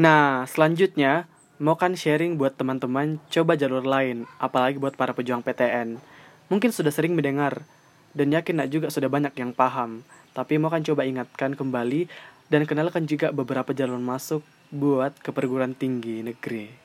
Nah, selanjutnya mau kan sharing buat teman-teman coba jalur lain, apalagi buat para pejuang PTN. Mungkin sudah sering mendengar dan yakin juga sudah banyak yang paham, tapi mau kan coba ingatkan kembali dan kenalkan juga beberapa jalur masuk buat ke perguruan tinggi negeri.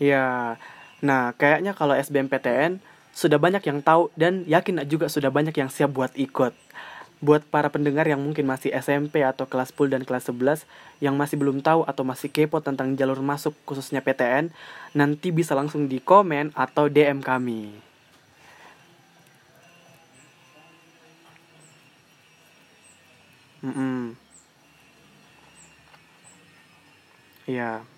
Ya, nah kayaknya kalau SBMPTN sudah banyak yang tahu dan yakin juga sudah banyak yang siap buat ikut. Buat para pendengar yang mungkin masih SMP atau kelas 10 dan kelas 11 yang masih belum tahu atau masih kepo tentang jalur masuk khususnya PTN, nanti bisa langsung di komen atau DM kami. Mm -mm. Iya.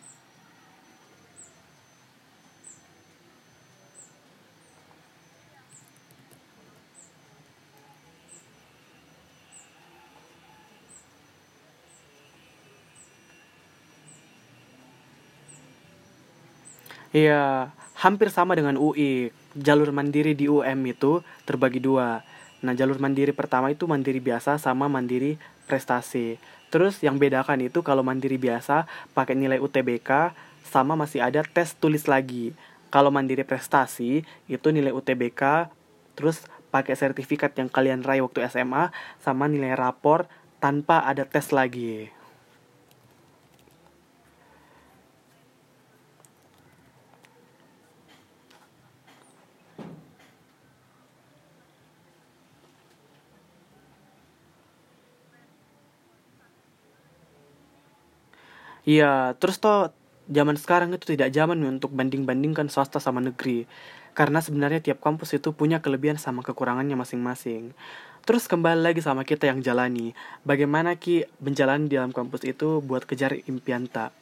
Iya, hampir sama dengan UI. Jalur mandiri di UM itu terbagi dua. Nah, jalur mandiri pertama itu mandiri biasa sama mandiri prestasi. Terus yang bedakan itu kalau mandiri biasa pakai nilai UTBK sama masih ada tes tulis lagi. Kalau mandiri prestasi itu nilai UTBK terus pakai sertifikat yang kalian raih waktu SMA sama nilai rapor tanpa ada tes lagi. Iya, terus toh zaman sekarang itu tidak zaman untuk banding-bandingkan swasta sama negeri. Karena sebenarnya tiap kampus itu punya kelebihan sama kekurangannya masing-masing. Terus kembali lagi sama kita yang jalani. Bagaimana Ki menjalani di dalam kampus itu buat kejar impian tak?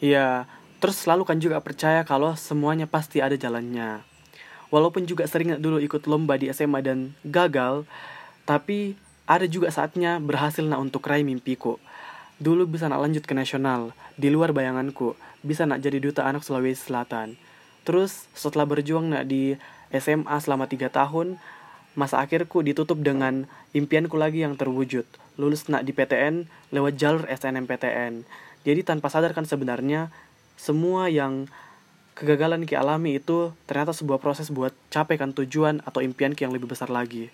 Iya, terus selalu kan juga percaya kalau semuanya pasti ada jalannya. Walaupun juga sering dulu ikut lomba di SMA dan gagal, tapi ada juga saatnya berhasil nak untuk raih mimpiku. Dulu bisa nak lanjut ke nasional, di luar bayanganku, bisa nak jadi duta anak Sulawesi Selatan. Terus setelah berjuang nak di SMA selama 3 tahun, masa akhirku ditutup dengan impianku lagi yang terwujud. Lulus nak di PTN lewat jalur SNMPTN. Jadi tanpa sadar kan sebenarnya semua yang kegagalan Ki alami itu ternyata sebuah proses buat capaikan tujuan atau impian Ki yang lebih besar lagi.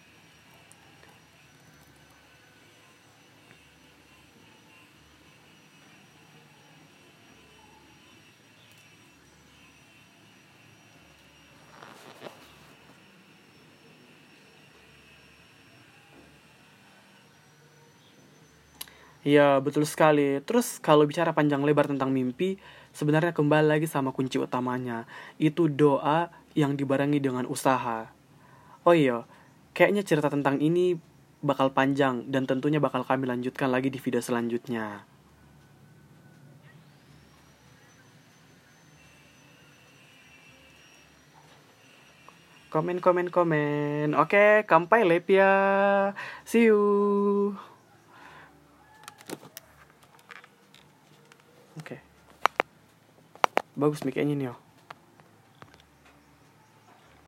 Iya, betul sekali. Terus kalau bicara panjang lebar tentang mimpi, sebenarnya kembali lagi sama kunci utamanya. Itu doa yang dibarengi dengan usaha. Oh iya, kayaknya cerita tentang ini bakal panjang dan tentunya bakal kami lanjutkan lagi di video selanjutnya. Komen, komen, komen. Oke, kampai lepia. See you. Oke. Okay. Bagus kayaknya nih. Oh.